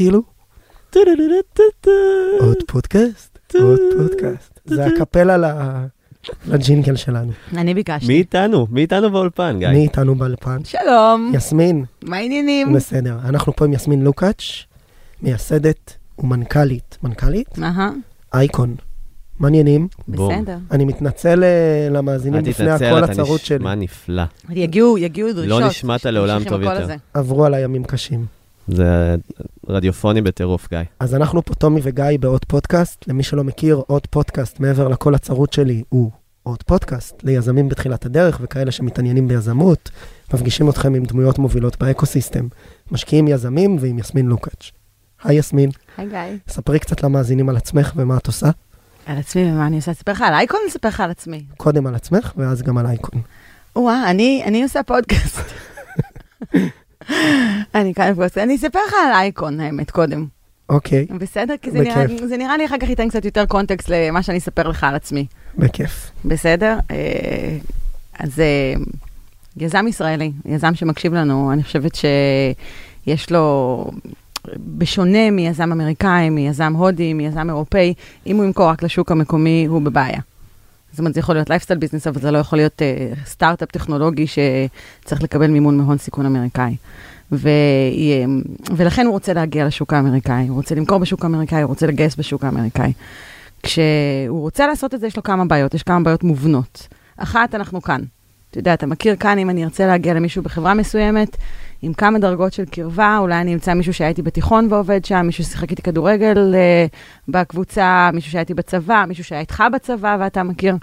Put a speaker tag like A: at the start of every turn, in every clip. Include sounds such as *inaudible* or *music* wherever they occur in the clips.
A: כאילו? עוד פודקאסט? עוד פודקאסט. זה הקפלה ל- לג'ינגל שלנו.
B: אני ביקשתי.
C: מי איתנו? מי איתנו באולפן, גיא?
A: מי איתנו באולפן?
B: שלום,
A: יסמין,
B: מה העניינים?
A: בסדר. אנחנו פה עם יסמין לוקאץ', מייסדת ומנכ"לית, מנכ"לית?
B: אהה,
A: אייקון. מעניינים.
C: בום.
B: בסדר.
A: אני מתנצל אה, למאזינים בפני הקול
C: אתה
A: הצרוד שלי.
C: נשמע נפלא.
B: יגיעו, יגיעו דרישות.
C: לא נשמעת לעולם טוב יותר.
A: עברו עליי ימים קשים.
C: זה רדיופוני בטירוף, גיא.
A: אז אנחנו פה, טומי וגיא, בעוד פודקאסט. למי שלא מכיר, עוד פודקאסט מעבר לקול הצרוד שלי הוא עוד פודקאסט ליזמים בתחילת הדרך וכאלה שמתעניינים ביזמות. מפגישים אתכם עם דמויות מובילות באקוסיסטם. משקיעים יזמים ועם יסמין לוקאץ'. היי יסמין,
B: היי גיא.
A: ספרי קצת למאזינים על עצמך ומה את עושה.
B: על עצמי ומה אני עושה? אספר לך על אייקון או אספר לך על עצמי?
A: קודם על עצמך ואז גם על אייקון.
B: וואה, אני אני עושה פודקאסט. *laughs* אני כאן פודקאסט. אני אספר לך על אייקון, האמת, קודם.
A: אוקיי,
B: בסדר? כי זה נראה-. זה נראה לי אחר כך ייתן קצת יותר קונטקסט למה שאני אספר לך על עצמי.
A: בכיף.
B: בסדר? אה, אז אה, יזם ישראלי, יזם שמקשיב לנו, אני חושבת שיש לו, בשונה מיזם אמריקאי, מיזם הודי, מיזם אירופאי, אם הוא ימכור רק לשוק המקומי, הוא בבעיה. זאת אומרת, זה יכול להיות lifestyle business, אבל זה לא יכול להיות אה, סטארט-אפ טכנולוגי שצריך לקבל מימון מהון סיכון אמריקאי. ו... ולכן הוא רוצה להגיע לשוק האמריקאי, הוא רוצה למכור בשוק האמריקאי, הוא רוצה לגייס בשוק האמריקאי. כשהוא רוצה לעשות את זה, יש לו כמה בעיות, יש כמה בעיות מובנות. אחת, אנחנו כאן. אתה יודע, אתה מכיר כאן, אם אני ארצה להגיע למישהו בחברה מסוימת, עם כמה דרגות של קרבה, אולי אני אמצא מישהו שהייתי בתיכון ועובד שם, מישהו ששיחק איתי כדורגל אה, בקבוצה, מישהו שהייתי בצבא, מישהו שהיה איתך בצבא ואתה מכיר.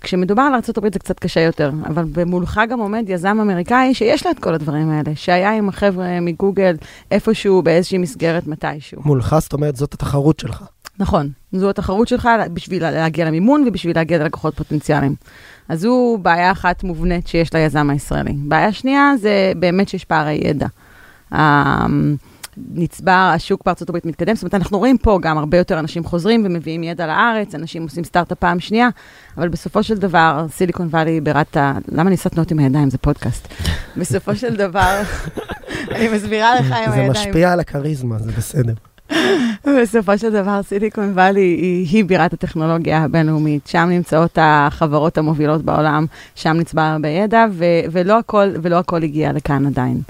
B: כשמדובר על ארה"ב זה קצת קשה יותר, אבל במולך גם עומד יזם אמריקאי שיש לו את כל הדברים האלה, שהיה עם החבר'ה מגוגל איפשהו באיזושהי מסגרת מתישהו.
A: מולך, זאת אומרת, זאת התחרות שלך.
B: נכון, זו התחרות שלך בשביל להגיע למימון ובשביל להגיע ללקוחות פוטנציאליים. אז זו בעיה אחת מובנית שיש ליזם הישראלי. בעיה שנייה זה באמת שיש פערי ידע. נצבר, השוק בארצות הברית מתקדם, זאת אומרת, אנחנו רואים פה גם הרבה יותר אנשים חוזרים ומביאים ידע לארץ, אנשים עושים סטארט-אפ פעם שנייה, אבל בסופו של דבר, סיליקון וואלי בירת ה... למה אני עושה תנועות עם הידיים? זה פודקאסט. בסופו של דבר, *laughs* אני מסבירה לך עם
A: זה
B: הידיים.
A: משפיע על הכריזמה, זה בסדר. *laughs*
B: בסופו של דבר, סיליקון וואלי היא, היא בירת הטכנולוגיה הבינלאומית, שם נמצאות החברות המובילות בעולם, שם נצבר הרבה ידע, ו- ולא, הכל, ולא הכל הגיע לכאן עדיין.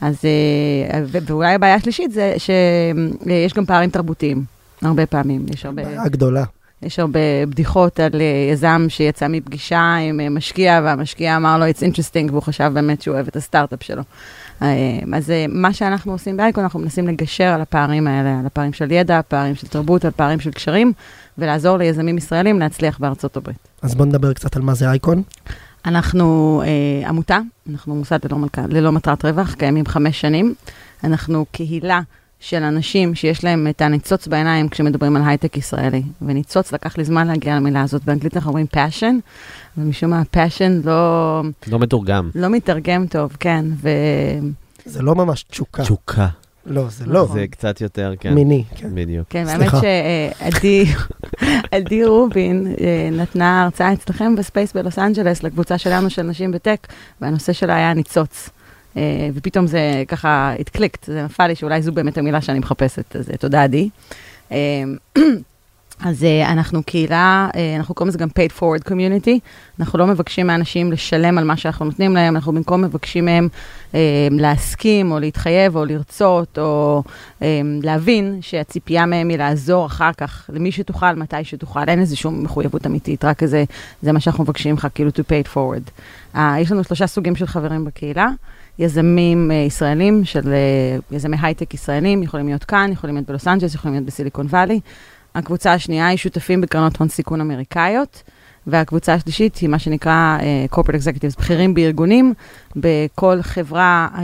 B: אז, אה, ואולי הבעיה השלישית זה שיש גם פערים תרבותיים, הרבה פעמים, יש הרבה...
A: בעיה גדולה.
B: יש הרבה בדיחות על אה, יזם שיצא מפגישה עם אה, משקיע, והמשקיע אמר לו, it's interesting, והוא חשב באמת שהוא אוהב את הסטארט-אפ שלו. אה, אז אה, מה שאנחנו עושים באייקון, אנחנו מנסים לגשר על הפערים האלה, על הפערים של ידע, פערים של תרבות, על פערים של קשרים, ולעזור ליזמים ישראלים להצליח בארצות הברית.
A: אז בוא נדבר קצת על מה זה אייקון.
B: אנחנו אה, עמותה, אנחנו מוסד ללא, מלכה, ללא מטרת רווח, קיימים חמש שנים. אנחנו קהילה של אנשים שיש להם את הניצוץ בעיניים כשמדברים על הייטק ישראלי. וניצוץ, לקח לי זמן להגיע למילה הזאת. באנגלית אנחנו אומרים passion, ומשום מה passion לא,
C: לא מתורגם.
B: לא מתרגם טוב, כן. ו...
A: זה לא ממש תשוקה.
C: תשוקה.
A: לא, זה לא.
C: זה קצת יותר, כן.
A: מיני, כן.
C: בדיוק.
B: כן, האמת. שעדי עדי רובין אה, נתנה הרצאה אצלכם ב space בלוס אנג'לס לקבוצה שלנו של נשים ב tech, והנושא שלה היה ניצוץ. אה, ופתאום זה ככה it clicked, זה נפל לי שאולי זו באמת המילה שאני מחפשת, אז אה, תודה עדי. אה, אז אנחנו קהילה, אנחנו קוראים לזה גם pay it forward community, אנחנו לא מבקשים מאנשים לשלם על מה שאנחנו נותנים להם, אנחנו במקום מבקשים מהם להסכים או להתחייב או לרצות או להבין שהציפייה מהם היא לעזור אחר כך למי שתוכל, מתי שתוכל, אין איזה שום מחויבות אמיתית, רק איזה, זה מה שאנחנו מבקשים ממך, כאילו to pay it forward. יש לנו שלושה סוגים של חברים בקהילה. יזמים uh, ישראלים, של uh, יזמי הייטק ישראלים, יכולים להיות כאן, יכולים להיות בלוס אנג'לס, יכולים להיות בסיליקון וואלי. הקבוצה השנייה היא שותפים בקרנות הון סיכון אמריקאיות, והקבוצה השלישית היא מה שנקרא uh, corporate executives, בכירים בארגונים, בכל חברה uh,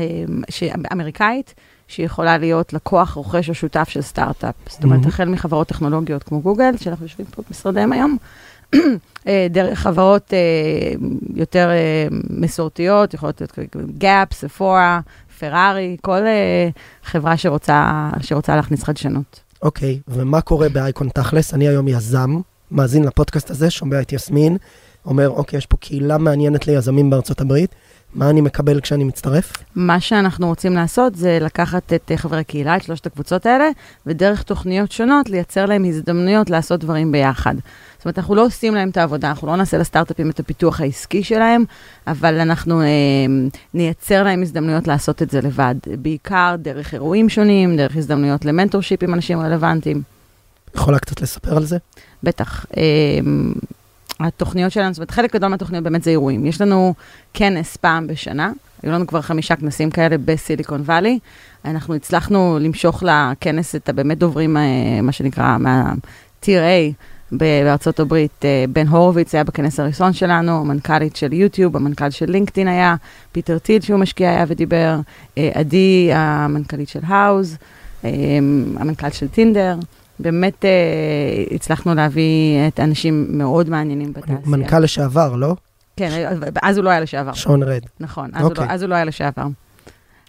B: ש... אמריקאית, שיכולה להיות לקוח, רוכש או שותף של סטארט-אפ. זאת אומרת,
A: Mhm.
B: החל מחברות טכנולוגיות כמו גוגל, שאנחנו יושבים פה במשרדיהם היום, אה, דרך חברות אה, יותר אה, מסורתיות, יכולות להיות גאפ, ספורה, פרארי, כל אה, חברה שרוצה, שרוצה להכניס חדשנות.
A: אוקיי, ומה קורה באייקון תכלס? אני היום יזם, מאזין לפודקאסט הזה, שומע את יסמין, אומר, אוקיי, יש פה קהילה מעניינת ליזמים בארצות הברית, מה אני מקבל כשאני מצטרף?
B: מה שאנחנו רוצים לעשות זה לקחת את אה, חברי הקהילה, את שלושת הקבוצות האלה, ודרך תוכניות שונות לייצר להם הזדמנויות לעשות דברים ביחד. זאת אומרת, אנחנו לא עושים להם את העבודה, אנחנו לא נעשה לסטארט-אפים את הפיתוח העסקי שלהם, אבל אנחנו אה, נייצר להם הזדמנויות לעשות את זה לבד, בעיקר דרך אירועים שונים, דרך הזדמנויות ל mentorship עם אנשים רלוונטיים.
A: יכולה קצת לספר על זה?
B: בטח. אה, התוכניות שלנו, זאת אומרת, חלק גדול מהתוכניות באמת זה אירועים. יש לנו כנס פעם בשנה, היו לנו כבר חמישה כנסים כאלה בסיליקון וואלי. אנחנו הצלחנו למשוך לכנס את הבאמת דוברים, אה, מה שנקרא, מה-Tier A בארצות הברית. אה, בן הורוביץ היה בכנס הראשון שלנו, המנכ"לית של יוטיוב, המנכ"ל של לינקדאין היה, פיטר טיל שהוא משקיע היה ודיבר, אה, עדי, המנכ"לית של האוז, המנכ"ל של טינדר. באמת אה, הצלחנו להביא את האנשים מאוד מעניינים בתעשייה.
A: מנכ"ל לשעבר, לא?
B: כן, אז הוא לא היה לשעבר.
A: שון רד.
B: נכון, אז, הוא
A: אוקיי.
B: לא, אז הוא לא היה לשעבר.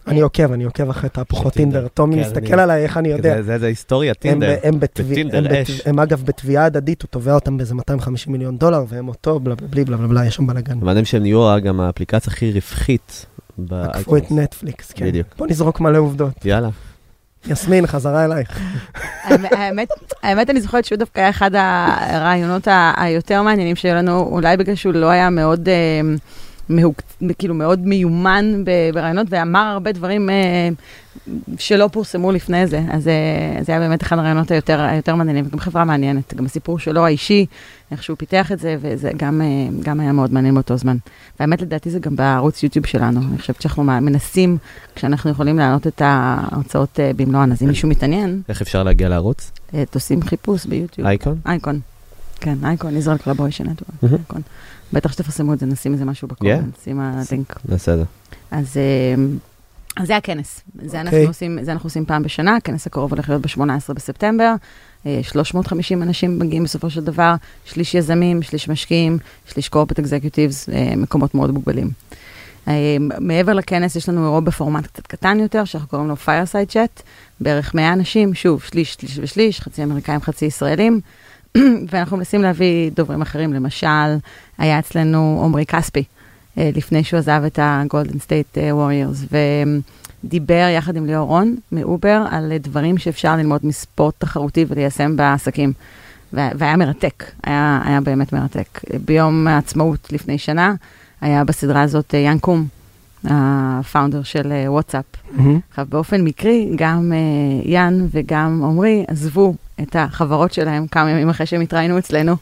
A: אני עוקב, אני עוקב אחרי תהפוכות
C: טינדר.
A: טומי
C: כן,
A: מסתכל עליי, איך אני יודע.
C: זה- היסטוריה,
A: הם,
C: טינדר.
A: הם,
C: בטינדר אש.
A: הם אגב בתביעה הדדית, הוא תובע אותם באיזה 250 מיליון דולר, והם אותו, בלה בלה בלי בלה בלה בלה, יש שם בלאגן.
C: הבנתם שהם נהיו גם האפליקציה הכי רווחית.
A: עקפו את. נטפליקס, כן.
C: בדיוק.
A: בוא נזרוק מלא עובדות.
C: יאללה.
A: יסמין, חזרה אלייך.
B: האמת- האמת, אני זוכרת שהוא דווקא היה אחד הרעיונות היותר מעניינים שהיו לנו, אולי בגלל שהוא לא היה מאוד, אה, מהוק, כאילו מאוד מיומן ברעיונות, ואמר הרבה דברים אה, שלא פורסמו לפני זה. אז אה, זה היה באמת אחד הרעיונות היותר, היותר מעניינים, וגם חברה מעניינת. גם הסיפור שלו האישי, איך שהוא פיתח את זה, וזה גם, אה, גם היה מאוד מעניין באותו זמן. והאמת, לדעתי זה גם בערוץ יוטיוב שלנו. אני חושבת שאנחנו מנסים, כשאנחנו יכולים להעלות את ההרצאות אה, במלואן, אז אם מישהו מתעניין,
C: איך אפשר להגיע לערוץ?
B: אה, תעושים חיפוש ביוטיוב.
C: אייקון?
B: אייקון. כן, אייקון, ישראל קלבוישן נטוורק.
C: מהמם.
B: אייקון. בטח שתפרסמו את זה, נשים איזה משהו בקומנט, שים הלינק.
C: נעשה את זה.
B: אז אה, אז זה הכנס. זה אנחנו
A: אוקיי.
B: עושים- זה אנחנו עושים פעם בשנה, הכנס הקרוב הולך להיות ב-18 בספטמבר. אה, 350 אנשים מגיעים בסופו של דבר, שליש יזמים, שליש משקיעים, שליש corporate executives, אה, מקומות מאוד מוגבלים. אה, מעבר לכנס יש לנו אירוע בפורמט קצת קטן יותר, שאנחנו קוראים לו fireside chat, בערך 100 אנשים, שוב, שליש, שליש ושליש, חצי אמריקאים, חצי ישראלים, *clears throat* ואנחנו מנסים להביא דוברים אחרים, למשל, היה אצלנו עמרי כספי, אה, לפני שהוא עזב את State אה, Warriors, ודיבר יחד עם ליאור רון מאובר על אה, דברים שאפשר ללמוד מספורט תחרותי וליישם בעסקים. וה- והיה מרתק, היה, היה באמת מרתק. ביום העצמאות לפני שנה, היה בסדרה הזאת אה, יאן קום, הפאונדר של אה, וואטסאפ.
A: מהמם.
B: עכשיו, באופן מקרי, גם uh, יאן וגם עמרי עזבו את החברות שלהם כמה ימים אחרי שהם התראינו אצלנו.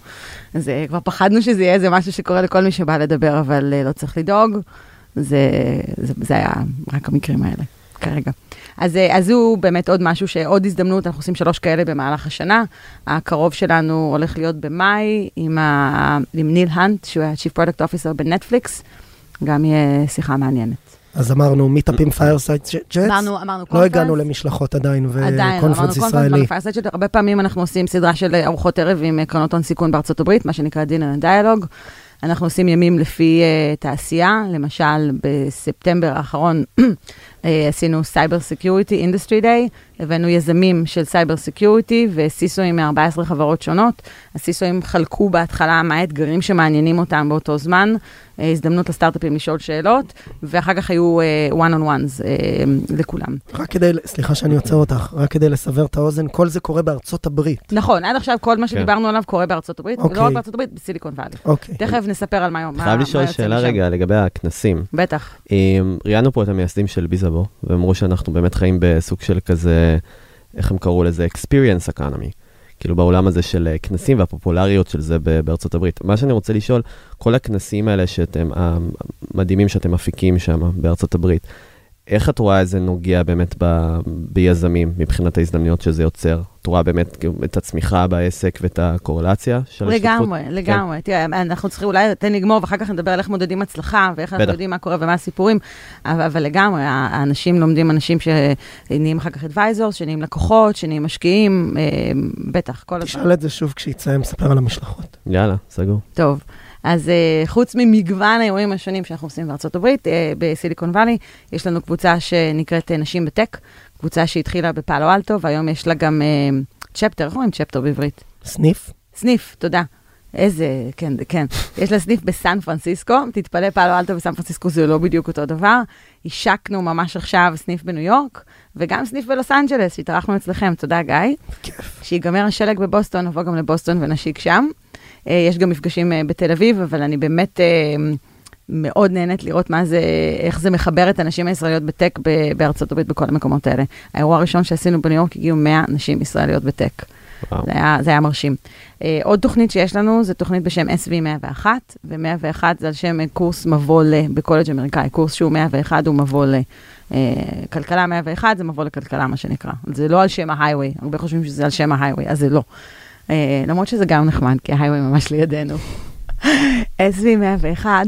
B: אז uh, כבר פחדנו שזה יהיה איזה משהו שקורה לכל מי שבא לדבר, אבל לא צריך לדאוג. זה, זה, זה היה רק המקרים האלה, כרגע. אז, אז הוא באמת עוד משהו, שעוד הזדמנות, אנחנו עושים שלוש כאלה במהלך השנה. הקרוב שלנו הולך להיות במאי עם, ה, עם ניל האנט, שהוא היה Chief Product Officer בנטפליקס. גם יהיה שיחה מעניינת.
A: אז אמרנו, מיטאפים פיירסייד ג'טס.
B: אמרנו, אמרנו
A: לא
B: conference.
A: הגענו למשלחות עדיין,
B: עדיין,
A: ו conference
B: אמרנו
A: ישראלי.
B: קונפרנס ב pace שלי. הרבה פעמים אנחנו עושים סדרה של אה, ארוחות ערב עם אה, קרנות הון סיכון בארצות הברית, מה שנקרא dinner dialogue. אנחנו עושים ימים לפי אה, תעשייה, למשל בספטמבר האחרון *clears throat* אה, עשינו cyber security industry day, הבאנו יזמים של cyber security ו CISO אים מ-14 חברות שונות. ה CISO אים חלקו בהתחלה מה האתגרים שמעניינים אותם באותו זמן, אה, הזדמנות לסטארט-אפים לשאול שאלות, ואחר כך היו אה, one on ones אה, לכולם.
A: רק כדי, סליחה שאני עוצר אותך, רק כדי לסבר את האוזן, כל זה קורה בארצות הברית.
B: נכון, עד עכשיו כל מה
C: כן.
B: שדיברנו עליו קורה בארצות הברית,
A: אוקיי.
B: ולא רק בארצות הברית, בסיליקון וואלי.
A: אוקיי.
B: תכף נספר על מה מה-
C: חייב
B: מה
C: לשאול
B: יוצא
C: שאלה
B: משם.
C: רגע לגבי הכנסים.
B: בטח.
C: ראיינו פה את המייסדים של ביזאבו, ואמרו שאנחנו באמת חיים בסוג של כזה, איך הם קראו לזה? experience economy. כאילו בעולם הזה של אה, כנסים והפופולריות של זה בארצות הברית. מה שאני רוצה לשאול, כל הכנסים האלה שאתם, המדהימים שאתם מפיקים שם בארצות הברית, איך את רואה זה נוגע באמת ב, ביזמים מבחינת ההזדמנויות שזה יוצר? את רואה באמת את הצמיחה בעסק ואת הקורלציה של השותפות?
B: לגמרי, לגמרי. תראה, אנחנו צריכים, אולי תן לגמור, ואחר כך נדבר על איך מודדים הצלחה, ואיך אנחנו
C: בטח.
B: יודעים מה קורה ומה הסיפורים, אבל, אבל לגמרי, האנשים לומדים אנשים שנהיים אחר כך advisors, שנהיים לקוחות, שנהיים משקיעים, אה, בטח, כל הזמן.
A: תשאל את זה שוב כשיצא, מספר על המשלחות.
C: יאללה, סגור.
B: טוב. אז uh, חוץ ממגוון האירועים השונים שאנחנו עושים בארצות הברית, uh, בסיליקון וואלי, יש לנו קבוצה שנקראת uh, נשים בטק, קבוצה שהתחילה בפאלו אלטו, והיום יש לה גם צ'פטר, איך אומרים צ'פטר בעברית?
A: סניף?
B: סניף, תודה. איזה, כן, כן. יש לה סניף בסן פרנסיסקו, תתפלא, פאלו אלטו וסן פרנסיסקו זה לא בדיוק אותו דבר. השקנו ממש עכשיו סניף בניו יורק, וגם סניף בלוס אנג'לס, שהתארחנו אצלכם, תודה גיא.
A: כיף.
B: כשיגמר השלג בבוסטון, נבוא גם לבוסטון ונשיק שם. אה, יש גם מפגשים אה, בתל אביב, אבל אני באמת אה, מאוד נהנית לראות מה זה, איך זה מחבר את הנשים הישראליות בטק בארצות הברית בכל המקומות האלה. האירוע הראשון שעשינו בניו יורק, הגיעו 100 נשים ישראליות בטק.
C: וואו.
B: זה היה, זה היה מרשים. עוד תוכנית שיש לנו, זה תוכנית בשם SV101, ו-101 זה על שם קורס מבוא ל בקולג' אמריקאי, קורס שהוא 101 הוא מבוא ל. כלכלה 101 זה מבוא לכלכלה, מה שנקרא. זה לא על שם ההיי-ווי, הרבה חושבים שזה על שם ההיי-ווי, אז זה לא. Uh, למרות שזה גם נחמד, כי ההיי-ווי ממש לידינו. *laughs* SV 101,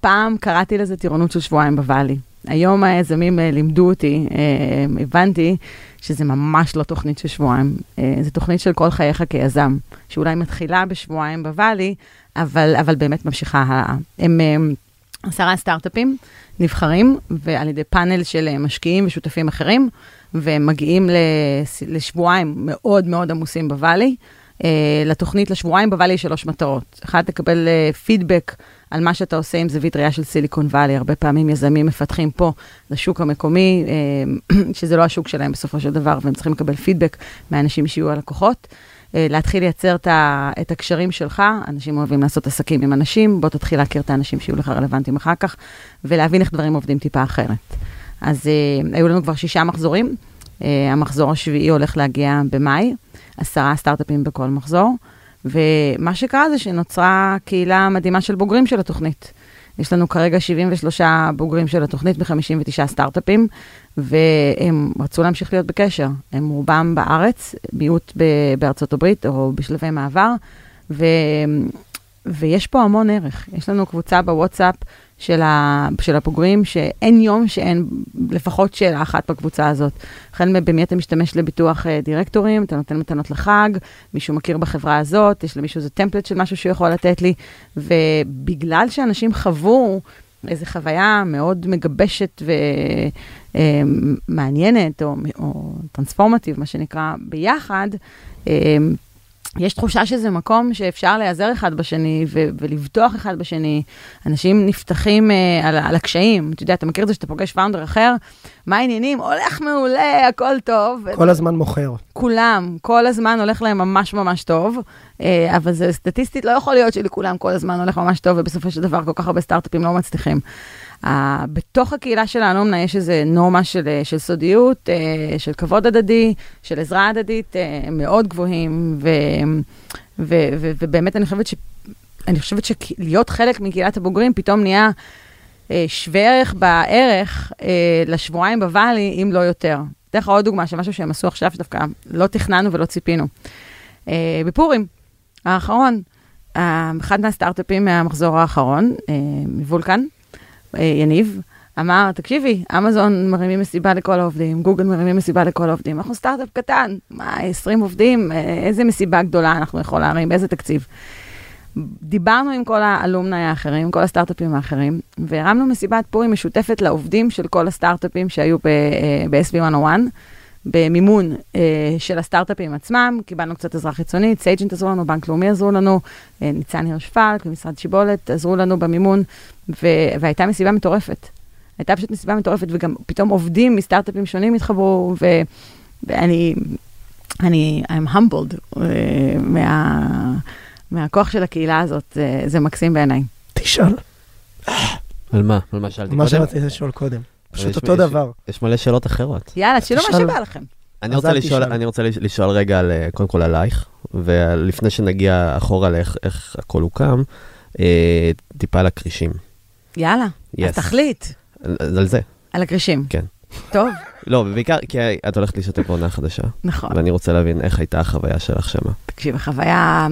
B: פעם קראתי לזה טירונות של שבועיים בוואלי. היום היזמים uh, לימדו אותי, uh, הבנתי שזה ממש לא תוכנית של שבועיים, זה תוכנית של כל חייך כיזם, שאולי מתחילה בשבועיים בוואלי, אבל, אבל באמת ממשיכה הלאה. הם עשרה סטארט-אפים נבחרים, ועל ידי פאנל של משקיעים ושותפים אחרים, והם מגיעים לשבועיים מאוד מאוד עמוסים בוואלי. Uh, לתוכנית לשבועיים בוואלי יש שלוש מטרות. אחת, לקבל uh, פידבק על מה שאתה עושה עם זווית ראייה של סיליקון וואלי. הרבה פעמים יזמים מפתחים פה לשוק המקומי, uh, *clears throat* שזה לא השוק שלהם בסופו של דבר, והם צריכים לקבל פידבק מהאנשים שיהיו הלקוחות. להתחיל לייצר את, הקשרים שלך, אנשים אוהבים לעשות עסקים עם אנשים, בוא תתחיל להכיר את האנשים שיהיו לך רלוונטיים אחר כך, ולהבין איך דברים עובדים טיפה אחרת. אז uh, היו לנו כבר שישה מחזורים, המחזור השביעי הולך להגיע במאי. עשרה סטארט-אפים בכל מחזור, ומה שקרה זה שנוצרה קהילה מדהימה של בוגרים של התוכנית. יש לנו כרגע 73 בוגרים של התוכנית ב-59 סטארט-אפים, והם רצו להמשיך להיות בקשר. הם רובם בארץ, מיעוט בארצות הברית או בשלבי מעבר, ו... ויש פה המון ערך. יש לנו קבוצה בוואטסאפ של, ה, של הבוגרים, שאין יום שאין לפחות שאלה אחת בקבוצה הזאת. החל במי אתה משתמש לביטוח אה, דירקטורים, אתה נותן מתנות לחג, מישהו מכיר בחברה הזאת, יש למישהו איזה טמפלט של משהו שהוא יכול לתת לי, ובגלל שאנשים חוו איזו חוויה מאוד מגבשת ומעניינת, אה, או, או טרנספורמטיב, מה שנקרא, ביחד, אה, יש תחושה שזה מקום שאפשר להיעזר אחד בשני ו- ולבטוח אחד בשני. אנשים נפתחים uh, על, על הקשיים. אתה יודע, אתה מכיר את זה שאתה פוגש פאונדר אחר, מה העניינים? הולך מעולה, הכל טוב.
A: כל ו- הזמן מוכר.
B: כולם, כל הזמן הולך להם ממש ממש טוב, uh, אבל זה סטטיסטית לא יכול להיות שלכולם כל הזמן הולך ממש טוב, ובסופו של דבר כל כך הרבה סטארט-אפים לא מצליחים. בתוך הקהילה של האלומנה יש איזו נורמה של, של סודיות, uh, של כבוד הדדי, של עזרה הדדית, uh, מאוד גבוהים, ו, ו, ו, ובאמת אני חושבת, ש, אני חושבת שלהיות חלק מקהילת הבוגרים פתאום נהיה שווה ערך בערך לשבועיים בוואלי, אם לא יותר. אתן לך עוד דוגמה של משהו שהם עשו עכשיו, שדווקא לא תכננו ולא ציפינו. בפורים האחרון, אחד מהסטארט-אפים מהמחזור האחרון, מוולקן, יניב, אמר, תקשיבי, אמזון מרימים מסיבה לכל העובדים, גוגל מרימים מסיבה לכל העובדים, אנחנו סטארט-אפ קטן, מה, 20 עובדים, איזה מסיבה גדולה אנחנו יכולים להרים, באיזה תקציב. דיברנו עם כל האלומני האחרים, כל הסטארט-אפים האחרים, והרמנו מסיבת פורים משותפת לעובדים של כל הסטארט-אפים שהיו ב-SB101, במימון אה, של הסטארט-אפים עצמם, קיבלנו קצת עזרה חיצונית, סייג'נט עזרו לנו, בנק לאומי עזרו לנו, אה, ניצן הירש פלק ומשרד שיבולת עזרו לנו במימון, ו- והייתה מסיבה מטורפת. הייתה פשוט מסיבה מטורפת, וגם פתאום עובדים מסטארט-אפים שונים התחברו, ו- ואני, אני, I'm humbled uh, מה, מהכוח של הקהילה הזאת, זה, זה מקסים בעיניי.
A: תשאל.
C: על מה? על מה שאלתי
A: מה
C: קודם?
A: שרציתי לשאול קודם. פשוט אותו דבר.
C: יש מלא שאלות אחרות.
B: יאללה, תשאלו מה. שבא לכם.
C: אני רוצה, לשאול. אני רוצה לש- לשאול רגע, על, אה, קודם כל עלייך, ולפני שנגיע אחורה לאיך איך הכל הוקם, אה, טיפה על הכרישים.
B: יאללה,
C: Yes.
B: אז תחליט.
C: על, על זה.
B: על הכרישים.
C: כן.
B: טוב,
C: לא, ובעיקר כי את הולכת להשתתף בעונה חדשה,
B: נכון.
C: ואני רוצה להבין איך הייתה החוויה שלך שמה.
B: תקשיב, החוויה,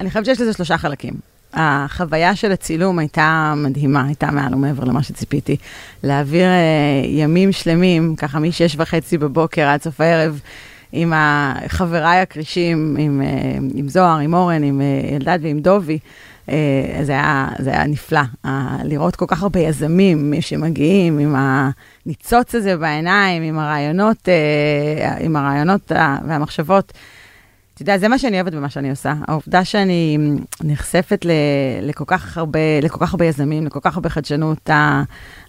B: אני חושבת שיש לזה שלושה חלקים. החוויה של הצילום הייתה מדהימה, הייתה מעל ומעבר למה שציפיתי. להעביר אה, ימים שלמים, ככה משש וחצי בבוקר עד סוף הערב, עם חבריי הכרישים, עם, אה, עם זוהר, עם אורן, עם אה, אלדד ועם דובי. אה, זה היה, זה היה נפלא, אה, לראות כל כך הרבה יזמים שמגיעים עם הניצוץ הזה בעיניים, עם הרעיונות, אה, עם הרעיונות אה, והמחשבות. אתה יודע, זה מה שאני אוהבת במה שאני עושה. העובדה שאני נחשפת ל, לכל, כך הרבה, לכל כך הרבה יזמים, לכל כך הרבה חדשנות. ה,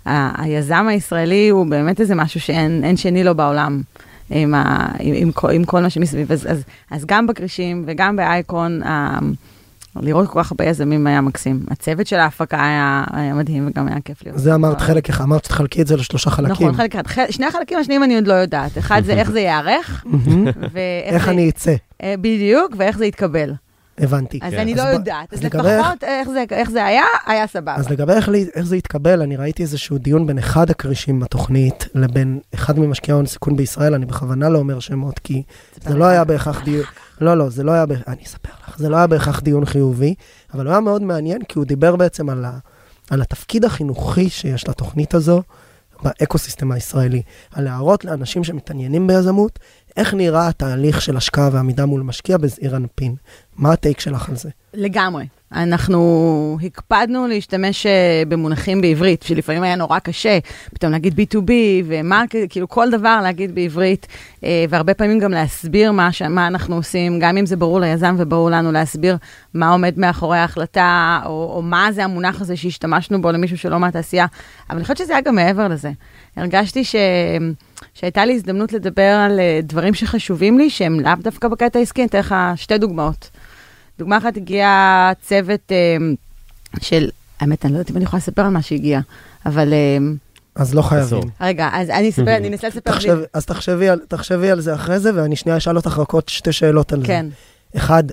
B: ה, היזם הישראלי הוא באמת איזה משהו שאין אין שני לו בעולם. עם, ה, עם, עם, כל, עם כל מה שמסביב. אז, אז, אז גם בכרישים וגם באייקון, ה, לראות כל כך הרבה יזמים היה מקסים. הצוות של ההפקה היה, היה מדהים וגם היה כיף לראות.
A: זה אמרת חלק אחד, אמרת שתחלקי את זה לשלושה חלקים.
B: נכון, חלק אחד. שני החלקים השניים אני עוד לא יודעת. אחד זה איך זה ייערך. ואיך.
A: אני אצא?
B: אה, בדיוק, ואיך זה יתקבל.
A: הבנתי.
B: אז
C: כן.
B: אני
A: אז
B: לא
A: ב-
B: יודעת.
A: אז
B: אז
A: לגבי איך-
B: לפחות איך זה- איך זה היה, היה סבבה.
A: אז לגבי איך, איך זה יתקבל, אני ראיתי איזשהו דיון בין אחד הכרישים בתוכנית לבין אחד ממשקיעי ההון סיכון בישראל, אני בכוונה לא אומר שמות, כי זה לא היה בהכרח דיון, לא, לא, זה לא היה, אני אספר לך, זה לא היה בהכרח דיון חיובי, אבל הוא היה מאוד מעניין, כי הוא דיבר בעצם על, ה, על התפקיד החינוכי שיש לתוכנית הזו באקוסיסטם הישראלי, על להראות לאנשים שמתעניינים ביזמות, איך נראה התהליך של השקעה ועמידה מול משקיע בזעיר אנפין. מה הטייק שלך על זה?
B: לגמרי. אנחנו הקפדנו להשתמש אה, במונחים בעברית, שלפעמים היה נורא קשה, פתאום להגיד B2B ו market, כאילו כל דבר להגיד בעברית, אה, והרבה פעמים גם להסביר מה, מה אנחנו עושים, גם אם זה ברור ליזם וברור לנו להסביר מה עומד מאחורי ההחלטה, או, או מה זה המונח הזה שהשתמשנו בו למישהו שלא מהתעשייה, אבל אני חושבת שזה היה גם מעבר לזה. הרגשתי ש... שהייתה לי הזדמנות לדבר על אה, דברים שחשובים לי, שהם לאו דווקא בקטע העסקי, אני אתן לך שתי דוגמאות. דוגמה אחת הגיע צוות אה, של, האמת, אני לא יודעת אם אני יכולה לספר על מה שהגיע, אבל אה,
A: אז לא חייבים.
B: רגע, אז אני אספר, אני אנסה לספר.
A: תחשב, אז תחשבי על, תחשבי על זה אחרי זה, ואני שנייה אשאל אותך רק עוד שתי שאלות על זה.
B: כן,
A: אחד,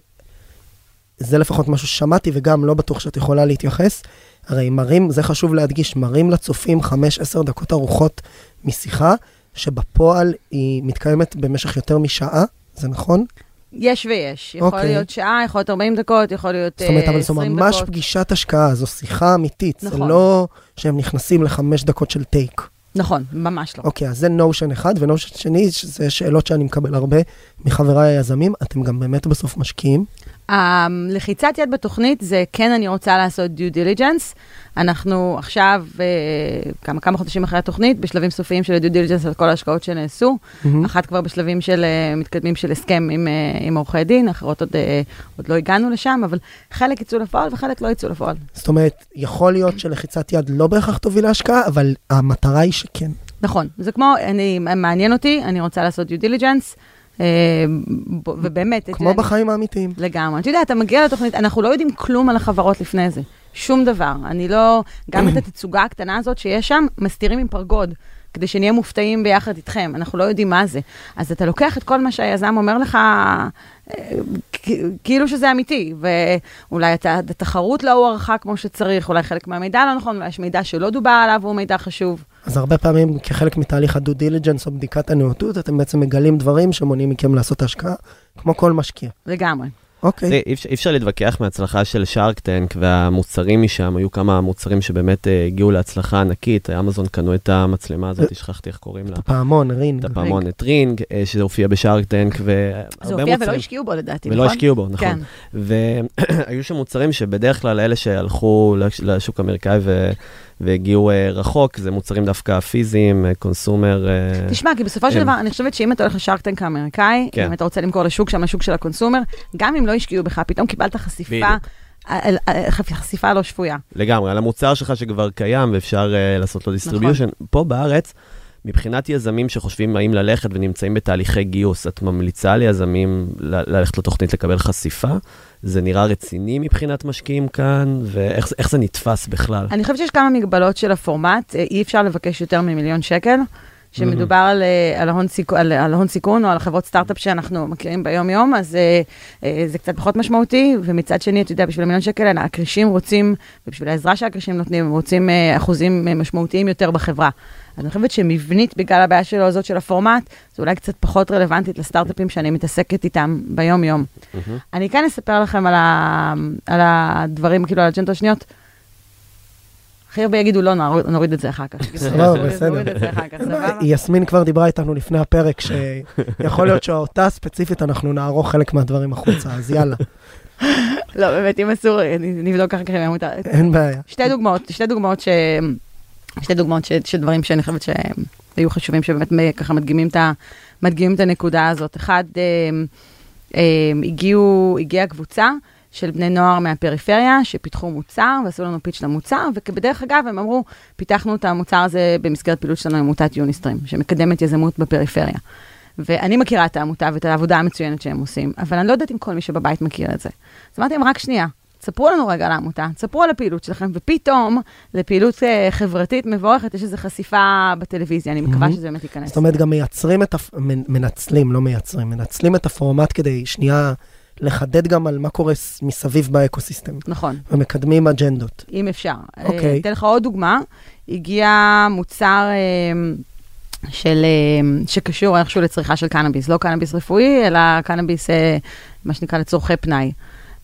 A: זה לפחות משהו ששמעתי וגם לא בטוח שאת יכולה להתייחס. הרי מראים, זה חשוב להדגיש, מראים לצופים 5-10 דקות ארוחות משיחה, שבפועל היא מתקיימת במשך יותר משעה, זה נכון?
B: יש ויש. יכול
A: אוקיי.
B: להיות שעה, יכול להיות 40 דקות, יכול להיות
A: זאת אומרת,
B: אה,
A: אבל זו
B: 20
A: ממש
B: דקות.
A: פגישת השקעה, זו שיחה אמיתית, זה
B: נכון.
A: לא שהם נכנסים לחמש דקות של טייק.
B: נכון, ממש לא.
A: אוקיי, אז זה נושן אחד, ונושן שני, זה שאלות שאני מקבל הרבה מחבריי היזמים, אתם גם באמת בסוף משקיעים.
B: הלחיצת יד בתוכנית זה כן אני רוצה לעשות due diligence. אנחנו עכשיו, אה, כמה, כמה חודשים אחרי התוכנית, בשלבים סופיים של due diligence על כל ההשקעות שנעשו.
A: מהמם.
B: אחת כבר בשלבים של אה, מתקדמים של הסכם עם, אה, עם עורכי דין, אחרות עוד, עוד לא הגענו לשם, אבל חלק יצאו לפועל וחלק לא יצאו לפועל.
A: זאת אומרת, יכול להיות שלחיצת יד לא בהכרח תוביל להשקעה, אבל המטרה היא שכן.
B: נכון, זה כמו, אני, מעניין אותי, אני רוצה לעשות due diligence, ובאמת, אתה
A: כמו בחיים האמיתיים.
B: לגמרי. אתה יודע, אתה מגיע לתוכנית, אנחנו לא יודעים כלום על החברות לפני זה. שום דבר. אני לא, גם את *clears throat* התצוגה הקטנה הזאת שיש שם, מסתירים עם פרגוד, כדי שנהיה מופתעים ביחד איתכם. אנחנו לא יודעים מה זה. אז אתה לוקח את כל מה שהיזם אומר לך, אה, כאילו שזה אמיתי, ואולי התחרות לא הוערכה כמו שצריך, אולי חלק מהמידע לא נכון, אולי יש מידע שלא דובר עליו והוא מידע חשוב.
A: אז הרבה פעמים כחלק מתהליך ה due diligence או בדיקת הנאותות, אתם בעצם מגלים דברים שמונעים מכם לעשות השקעה, כמו כל משקיע.
B: לגמרי.
A: אוקיי.
C: אי אפשר- להתווכח מההצלחה של שארק טנק והמוצרים משם, היו כמה מוצרים שבאמת אה, הגיעו להצלחה ענקית, אמזון קנו את המצלמה הזאת, שכחתי איך קוראים לה.
A: פעמון, רינג.
C: את הפעמון, את רינג, אה, שזה הופיע בשארק טנק,
B: זה
C: והרבה
B: הופיע ולא
C: מוצרים.
B: השקיעו בו לדעתי, נכון?
C: ולא השקיעו בו, נכון.
B: כן.
C: והיו *clears throat* שם מוצרים שבדרך כלל אלה שהלכו לש- לשוק האמריקאי ו- והגיעו אה, רחוק, זה מוצרים דווקא פיזיים, אה, consumer. אה,
B: תשמע, כי בסופו של
C: הם-
B: דבר, אני חושבת שאם אתה הולך לשארק טנק האמריקאי,
C: כן.
B: אם אתה רוצה למכור לשוק שם, לשוק של ה consumer, גם אם לא השקיעו בך, פתאום קיבלת חשיפה, חשיפה לא שפויה.
C: לגמרי, על המוצר שלך שכבר קיים ואפשר uh, לעשות לו distribution.
B: נכון.
C: פה בארץ, מבחינת יזמים שחושבים האם ללכת ונמצאים בתהליכי גיוס, את ממליצה ליזמים ללכת לתוכנית לקבל חשיפה? זה נראה רציני מבחינת משקיעים כאן, ואיך זה- נתפס בכלל?
B: אני חושבת שיש כמה מגבלות של הפורמט, אה, אי אפשר לבקש יותר ממיליון שקל. שמדובר על, אה, על, ההון סיכ... על, על הון סיכון או על חברות סטארט-אפ שאנחנו מכירים ביום-יום, אז אה, אה, זה קצת פחות משמעותי, ומצד שני, אתה יודע, בשביל המיליון שקל האלה, הקרישים רוצים, ובשביל העזרה שהקרישים נותנים, הם רוצים אה, אחוזים אה, משמעותיים יותר בחברה. אז אני חושבת שמבנית, בגלל הבעיה שלו הזאת של הפורמט, זה אולי קצת פחות רלוונטית לסטארט-אפים שאני מתעסקת איתם ביום-יום. אני כן אספר לכם על, ה... על הדברים, כאילו, על האג'נדות השניות. הכי הרבה יגידו, לא, נוריד- את זה אחר כך.
A: סבבה, בסדר.
B: סבבה?
A: יסמין כבר דיברה איתנו לפני הפרק, שיכול להיות שאותה ספציפית אנחנו נערוך חלק מהדברים החוצה, אז יאללה,
B: לא, באמת, אם אסור, נבדוק אחר כך אם מותר.
A: אין בעיה.
B: שתי דוגמאות, שתי דוגמאות ש... שתי דוגמאות של דברים שאני חושבת שהיו חשובים, שבאמת ככה מדגימים את, ה... מדגימים את הנקודה הזאת. אחד, אה, אה, הגיעו, הגיעה קבוצה של בני נוער מהפריפריה שפיתחו מוצר ועשו לנו פיץ' למוצר, וכבדרך אגב, הם אמרו, פיתחנו את המוצר הזה במסגרת פעילות שלנו עם עמותת יוניסטרים, שמקדמת יזמות בפריפריה. ואני מכירה את העמותה ואת העבודה המצוינת שהם עושים, אבל אני לא יודעת אם כל מי שבבית מכיר את זה. אז אמרתי להם, רק שנייה, ספרו לנו רגע על העמותה, ספרו על הפעילות שלכם, ופתאום לפעילות אה, חברתית מבורכת יש איזו חשיפה בטלוויזיה, אני מקווה. שזה באמת ייכנס.
A: זאת אומרת, גם מייצרים את, הפ... מנ- מנצלים, לא מייצרים, מנצלים את הפורמט כדי שנייה לחדד גם על מה קורה מסביב באקוסיסטם,
B: נכון,
A: ומקדמים אג'נדות.
B: אם אפשר.
A: אוקיי.
B: אה, אתן לך עוד דוגמה, הגיע מוצר אה, של, אה, שקשור איכשהו לצריכה של קנאביס, לא קנאביס רפואי, אלא קנאביס, מה שנקרא, לצורכי פנאי.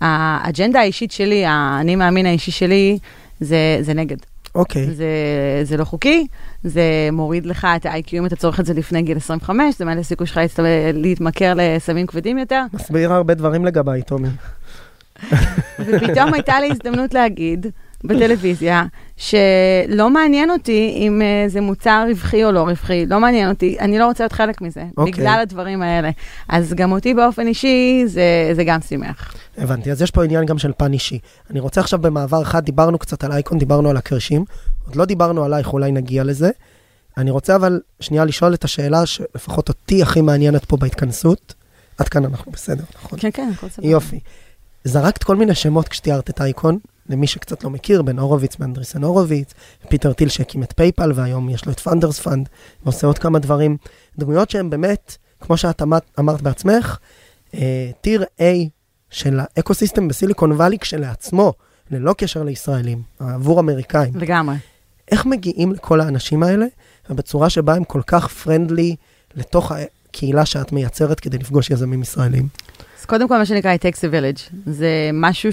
B: האג'נדה האישית שלי, האני מאמין האישי שלי, זה, זה נגד.
A: אוקיי,
B: זה, זה לא חוקי, זה מוריד לך את ה-IQ אם אתה צורך את זה לפני גיל 25, זה מעלה סיכוי שלך להתמכר לסמים כבדים יותר,
A: מסביר הרבה דברים לגביי, טומי.
B: ופתאום הייתה לי הזדמנות להגיד בטלוויזיה, שלא מעניין אותי אם uh, זה מוצר רווחי או לא רווחי, לא מעניין אותי, אני לא רוצה להיות חלק מזה,
A: אוקיי.
B: בגלל הדברים האלה. אז גם אותי באופן אישי, זה, זה גם שימח.
A: הבנתי, אז יש פה עניין גם של פן אישי. אני רוצה עכשיו במעבר אחד, דיברנו קצת על אייקון, דיברנו על הכרישים, עוד לא דיברנו עלייך, אולי נגיע לזה. אני רוצה אבל שנייה לשאול את השאלה שלפחות אותי הכי מעניינת פה בהתכנסות. עד כאן אנחנו בסדר, נכון?
B: כן, כן, הכל סבבה.
A: יופי. זרקת כל מיני שמות כשתיארת את אייקון, למי שקצת לא מכיר, בן הורוביץ ואנדריסן הורוביץ, פיטר טיל שהקים את פייפאל, והיום יש לו את פאונדרס פאנד, ועושה עוד כמה דברים. דמויות שהן באמת, כמו שאת אמרת, בעצמך, אה, טיר A של האקוסיסטם בסיליקון וואלי כשלעצמו, ללא קשר לישראלים, עבור אמריקאים.
B: לגמרי.
A: איך מגיעים לכל האנשים האלה, ובצורה שבה הם כל כך פרנדלי לתוך הקהילה שאת מייצרת כדי לפגוש יזמים ישראלים?
B: קודם כל, מה שנקרא, it takes a village. זה משהו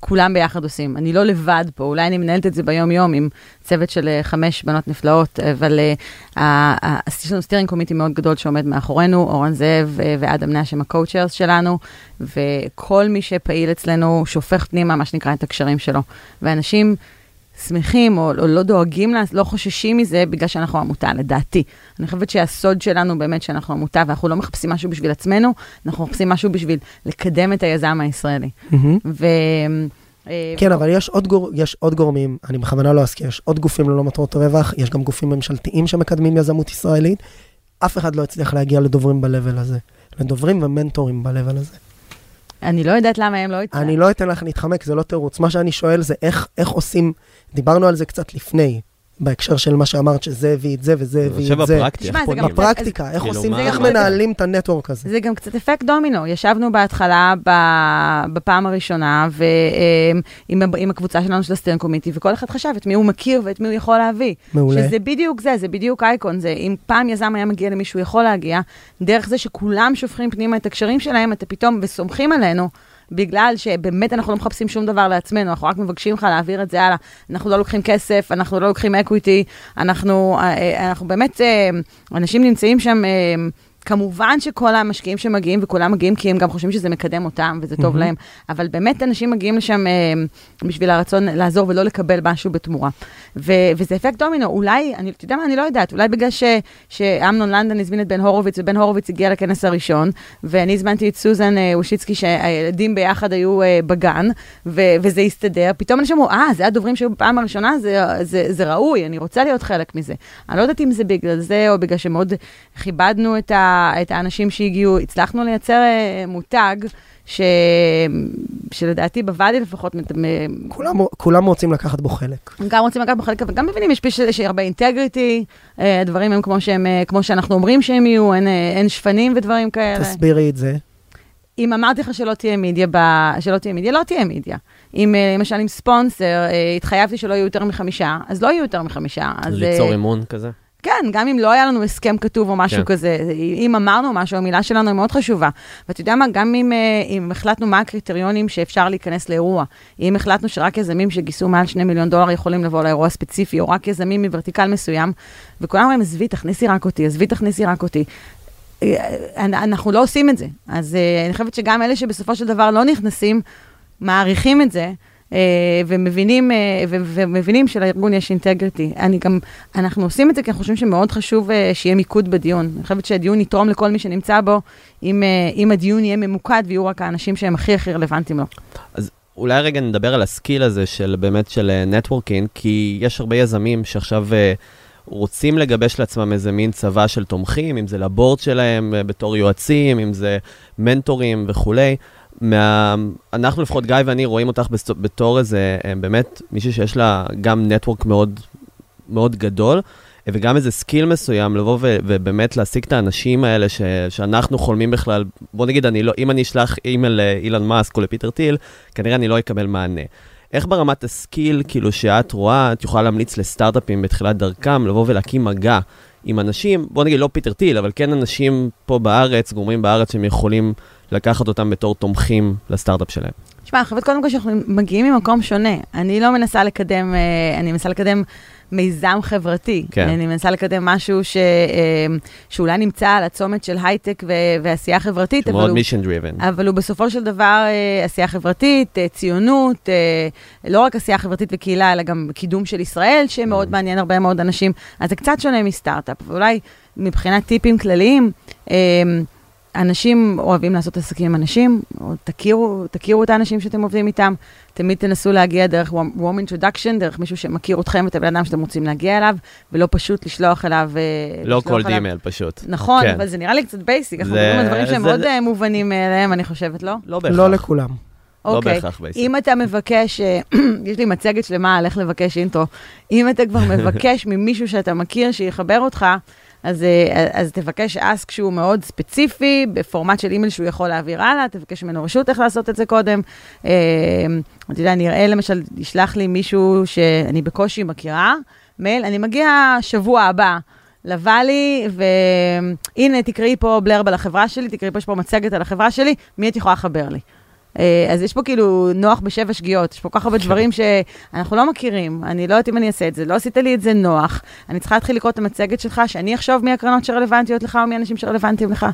B: שכולם ביחד עושים. אני לא לבד פה, אולי אני מנהלת את זה ביום-יום עם צוות של אה, חמש בנות נפלאות, אבל אה, יש לנו steering committee מאוד גדול שעומד מאחורינו, אורן זאב אה, ואדם נש הם ה co-chairs שלנו, וכל מי שפעיל אצלנו שופך פנימה, מה שנקרא, את הקשרים שלו. ואנשים... שמחים או, או לא דואגים, לה- לא חוששים מזה בגלל שאנחנו עמותה, לדעתי. אני חושבת שהסוד שלנו באמת שאנחנו עמותה ואנחנו לא מחפשים משהו בשביל עצמנו, אנחנו מחפשים משהו בשביל לקדם את היזם הישראלי. ו... אה,
A: כן, אבל יש עוד, גור, יש עוד גורמים, אני בכוונה לא אזכיר, יש עוד גופים ללא מטרות רווח, יש גם גופים ממשלתיים שמקדמים יזמות ישראלית. אף אחד לא הצליח להגיע לדוברים ב-level הזה. לדוברים ומנטורים ב-level הזה.
B: אני לא יודעת למה הם לא הצליחו.
A: אני לא אתן לך להתחמק, זה לא תירוץ. מה שאני שואל זה איך, איך עושים, דיברנו על זה קצת לפני, בהקשר של מה שאמרת, שזה הביא את זה וזה הביא את זה.
C: בפרקטי,
B: תשמע,
C: איך פונים?
A: בפרקטיקה, איך
C: כאילו,
A: עושים,
C: מה-
A: איך מנהלים את הנטוורק הזה.
B: זה גם קצת אפקט דומינו. ישבנו בהתחלה ב... בפעם הראשונה ועם עם הקבוצה שלנו של הסטרן קומיטי, וכל אחד חשב את מי הוא מכיר ואת מי הוא יכול להביא.
A: מעולה.
B: שזה בדיוק זה, זה בדיוק אייקון. זה אם פעם יזם היה מגיע למישהו יכול להגיע, דרך זה שכולם שופכים פנימה את הקשרים שלהם, אתה פתאום, וסומכים עלינו. בגלל שבאמת אנחנו לא מחפשים שום דבר לעצמנו, אנחנו רק מבקשים לך להעביר את זה הלאה. אנחנו לא לוקחים כסף, אנחנו לא לוקחים אקוויטי, אנחנו, אה, אה, אנחנו באמת, אה, אנשים נמצאים שם, כמובן שכל המשקיעים שמגיעים, וכולם מגיעים כי הם גם חושבים שזה מקדם אותם וזה טוב
A: מהמם.
B: להם, אבל באמת אנשים מגיעים לשם אה, בשביל הרצון לעזור ולא לקבל משהו בתמורה. ו- וזה אפקט דומינו, אולי, אני, אתה יודע מה, אני לא יודעת, אולי בגלל ש- שאמנון לנדון הזמין את בן הורוביץ, ובן הורוביץ הגיע לכנס הראשון, ואני הזמנתי את סוזן אה, וושיצקי, שהילדים ביחד היו אה, בגן, ו- וזה הסתדר, פתאום אנשים אמרו, אה, זה הדוברים שהיו בפעם הראשונה, זה, זה, זה ראוי, אני רוצה להיות חלק מזה. אני לא יודעת אם זה בגלל זה, או בגלל שמאוד כיבדנו את, ה- את האנשים שהגיעו, הצלחנו לייצר אה, מותג. ש... שלדעתי בוואדי לפחות,
A: כולם, כולם רוצים לקחת בו חלק.
B: גם רוצים לקחת בחלק, וגם מבינים, יש פשוט יש הרבה אינטגריטי, אה, הדברים הם כמו שהם, אה, כמו שאנחנו אומרים שהם יהיו, אין, אין שפנים ודברים כאלה.
A: תסבירי את זה.
B: אם אמרתי לך שלא תהיה מידיה, ב... שלא תהיה מידיה, לא תהיה מידיה. אם למשל עם ספונסר, התחייבתי שלא יהיו יותר מחמישה, אז לא יהיו יותר מחמישה. אז,
C: ליצור אמון כזה.
B: כן, גם אם לא היה לנו הסכם כתוב או משהו
C: כן.
B: כזה, אם אמרנו משהו, המילה שלנו היא מאוד חשובה. ואתה יודע מה, גם אם, אה, אם החלטנו מה הקריטריונים שאפשר להיכנס לאירוע, אם החלטנו שרק יזמים שגייסו מעל 2 מיליון דולר יכולים לבוא לאירוע הספציפי, או רק יזמים מוורטיקל מסוים, וכולם אומרים, עזבי, תכניסי רק אותי, עזבי, תכניסי רק אותי. אה, אנחנו לא עושים את זה. אז אה, אני חושבת שגם אלה שבסופו של דבר לא נכנסים, מעריכים את זה, ומבינים, אה, ומבינים שלארגון יש אינטגריטי. אני גם, אנחנו עושים את זה כי אנחנו חושבים שמאוד חשוב אה, שיהיה מיקוד בדיון. אני חושבת שהדיון יתרום לכל מי שנמצא בו, אם, אה, אם הדיון יהיה ממוקד ויהיו רק האנשים שהם הכי הכי רלוונטיים לו.
C: אולי רגע נדבר על ה skill הזה של באמת של networking, כי יש הרבה יזמים שעכשיו אה, רוצים לגבש לעצמם איזה מין צבא של תומכים, אם זה ל board שלהם אה, בתור יועצים, אם זה מנטורים וכולי. מה... אנחנו לפחות, גיא ואני, רואים אותך בתור איזה, אה, באמת, מישהי שיש לה גם network מאוד, מאוד גדול, אה, וגם איזה skill מסוים, לבוא ו- ובאמת להשיג את האנשים האלה ש- שאנחנו חולמים בכלל, בוא נגיד, אני לא, אם אני אשלח אימייל לאילון מאסק או לפיטר טיל, כנראה אני לא אקבל מענה. איך ברמת ה skill, כאילו, שאת רואה, את יכולה להמליץ לסטארט-אפים בתחילת דרכם, לבוא ולהקים מגע עם אנשים, בוא נגיד לא פיטר טיל, אבל כן אנשים פה בארץ, גורמים בארץ, שהם יכולים לקחת אותם בתור תומכים לסטארט-אפ שלהם.
B: תשמע, אני חושבת קודם כל שאנחנו מגיעים ממקום שונה. אני לא מנסה לקדם, אה, אני מנסה לקדם מיזם חברתי.
C: כן.
B: אני מנסה לקדם משהו ש, אה, שאולי נמצא על הצומת של הייטק ו- ועשייה חברתית,
C: שהוא
B: אבל
C: מאוד
B: הוא...
C: מישן דריבן.
B: אבל הוא בסופו של דבר אה, עשייה חברתית, ציונות, לא רק עשייה חברתית וקהילה, אלא גם קידום של ישראל, שמאוד
C: Mm.
B: מעניין הרבה מאוד אנשים. אז זה קצת שונה מסטארט-אפ, ואולי מבחינת טיפים כלליים, אנשים אוהבים לעשות עסקים עם אנשים, או תכירו, תכירו את האנשים שאתם עובדים איתם, תמיד תנסו להגיע דרך warm introduction, דרך מישהו שמכיר אתכם ואת הבן אדם שאתם רוצים להגיע אליו, ולא פשוט לשלוח אליו... אה,
C: לא כל
B: אליו-
C: דימייל פשוט.
B: נכון,
C: כן.
B: אבל זה נראה לי קצת basic, אנחנו
C: זה-
B: מדברים על דברים שהם
C: זה-
B: מאוד אה, מובנים מאליהם, אני חושבת, לא?
C: לא בהכרח.
A: לא לכולם.
C: לא
B: אוקיי.
C: בהכרח basic.
B: אם אתה מבקש, אה, *clears throat* יש לי מצגת שלמה על איך לבקש intro, אם אתה כבר *laughs* מבקש ממישהו שאתה מכיר שיחבר אותך, אז, אה, אז תבקש ask שהוא מאוד ספציפי, בפורמט של אימייל שהוא יכול להעביר הלאה, תבקש ממנו רשות איך לעשות את זה קודם. אה, אתה יודע, נראה למשל, ישלח לי מישהו שאני בקושי מכירה, מייל, אני מגיע שבוע הבא. לוואלי, והנה, תקראי פה בלרב על החברה שלי, תקראי פה, יש פה מצגת על החברה שלי, מי את יכולה לחבר לי? אה, אז יש פה כאילו נוח בשבע שגיאות, יש פה כל כך הרבה דברים שאנחנו לא מכירים, אני לא יודעת אם אני אעשה את זה, לא עשית לי את זה נוח, אני צריכה להתחיל לקרוא את המצגת שלך, שאני אחשוב מי הקרנות שרלוונטיות לך או מי האנשים שרלוונטיים לך.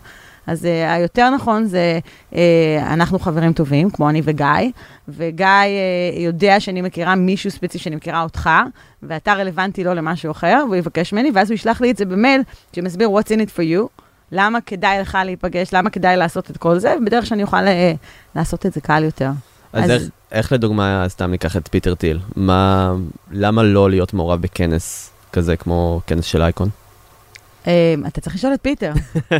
B: אז uh, היותר נכון זה, uh, אנחנו חברים טובים, כמו אני וגיא, וגיא uh, יודע שאני מכירה מישהו ספציפי שאני מכירה אותך, ואתה רלוונטי לו למשהו אחר, והוא יבקש ממני, ואז הוא ישלח לי את זה במייל שמסביר what's in it for you, למה כדאי לך להיפגש, למה כדאי לעשות את כל זה, ובדרך שאני אוכל uh, לעשות את זה קל יותר.
C: אז
B: אז-
C: איך, איך לדוגמה, סתם ניקח את פיטר טיל, מה, למה לא להיות מעורב בכנס כזה כמו כנס של אייקון?
B: Um, אתה צריך לשאול את פיטר.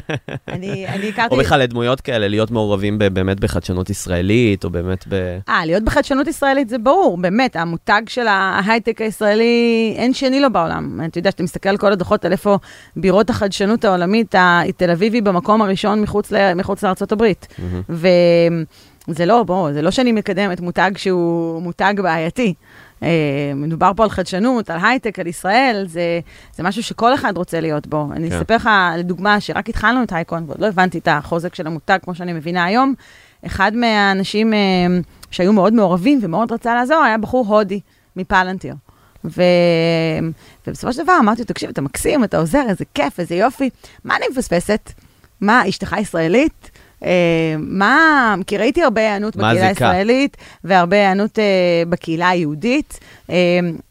B: *laughs* אני, אני הכרתי...
C: או בכלל לדמויות כאלה, להיות מעורבים באמת בחדשנות ישראלית, או באמת ב...
B: אה, להיות בחדשנות ישראלית זה ברור, באמת, המותג של ההייטק הישראלי, אין שני לו בעולם. אתה יודע, כשאתה מסתכל על כל הדוחות על איפה בירות החדשנות העולמית, תל אביבי במקום הראשון מחוץ, לארה"ב. וזה לא, בוא, זה לא שאני מקדמת מותג שהוא מותג בעייתי. אה, מדובר פה על חדשנות, על הייטק, על ישראל, זה, זה משהו שכל אחד רוצה להיות בו. אני
C: כן.
B: אספר לך, לדוגמה, שרק התחלנו את הייקון, ועוד לא הבנתי את החוזק של המותג כמו שאני מבינה היום. אחד מהאנשים אה, שהיו מאוד מעורבים ומאוד רצה לעזור, היה בחור הודי מפלנטיר. ו... ובסופו של דבר אמרתי לו, תקשיב, אתה מקסים, אתה עוזר, איזה כיף, איזה יופי. מה אני מפספסת? מה, אשתך ישראלית? אה, מה, כי ראיתי הרבה היענות בקהילה? הישראלית, והרבה היענות אה, בקהילה היהודית, אה,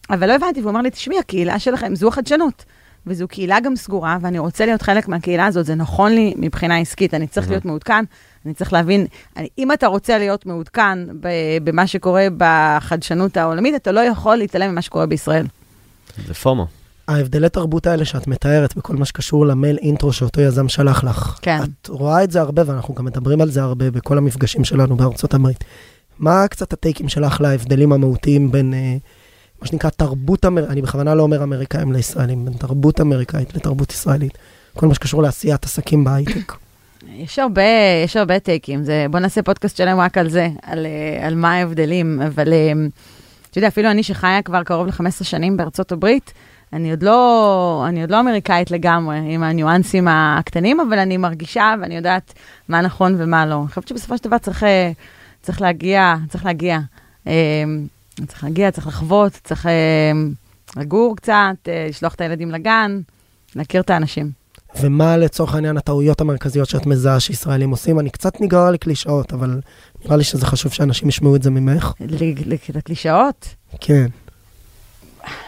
B: אבל לא הבנתי, והוא אמר לי, תשמעי, הקהילה שלכם זו החדשנות. וזו קהילה גם סגורה, ואני רוצה להיות חלק מהקהילה הזאת, זה נכון לי מבחינה עסקית, אני צריך
C: מהמם.
B: להיות מעודכן, אני צריך להבין, אני, אם אתה רוצה להיות מעודכן במה שקורה בחדשנות העולמית, אתה לא יכול להתעלם ממה שקורה בישראל.
C: זה פומו.
A: ההבדלי תרבות האלה שאת מתארת בכל מה שקשור למייל אינטרו שאותו יזם שלח לך.
B: כן.
A: את רואה את זה הרבה, ואנחנו גם מדברים על זה הרבה בכל המפגשים שלנו בארצות הברית. מה קצת הטייקים שלך להבדלים המהותיים בין, אה, מה שנקרא, תרבות אמריקאית, אני בכוונה לא אומר אמריקאים לישראלים, בין תרבות אמריקאית לתרבות ישראלית. כל מה שקשור לעשיית עסקים בהייטק. *clears throat*
B: יש הרבה, יש הרבה טייקים, זה, בוא נעשה פודקאסט שלם רק על זה, על, אה, על מה ההבדלים, אבל אה, אתה יודע, אפילו אני שחיה כבר קרוב ל-15 שנים בארצות הברית, אני עוד, לא, אני עוד לא אמריקאית לגמרי, עם הניואנסים הקטנים, אבל אני מרגישה ואני יודעת מה נכון ומה לא. אני חושבת שבסופו של דבר צריך, אה, צריך להגיע, צריך להגיע. צריך להגיע, צריך לחוות, צריך לגור קצת, לשלוח את הילדים לגן, להכיר את האנשים.
A: ומה לצורך העניין הטעויות המרכזיות שאת מזהה שישראלים עושים? אני קצת נגרר לקלישאות, אבל נראה לי שזה חשוב שאנשים ישמעו את זה ממך.
B: לקלישאות?
A: כן.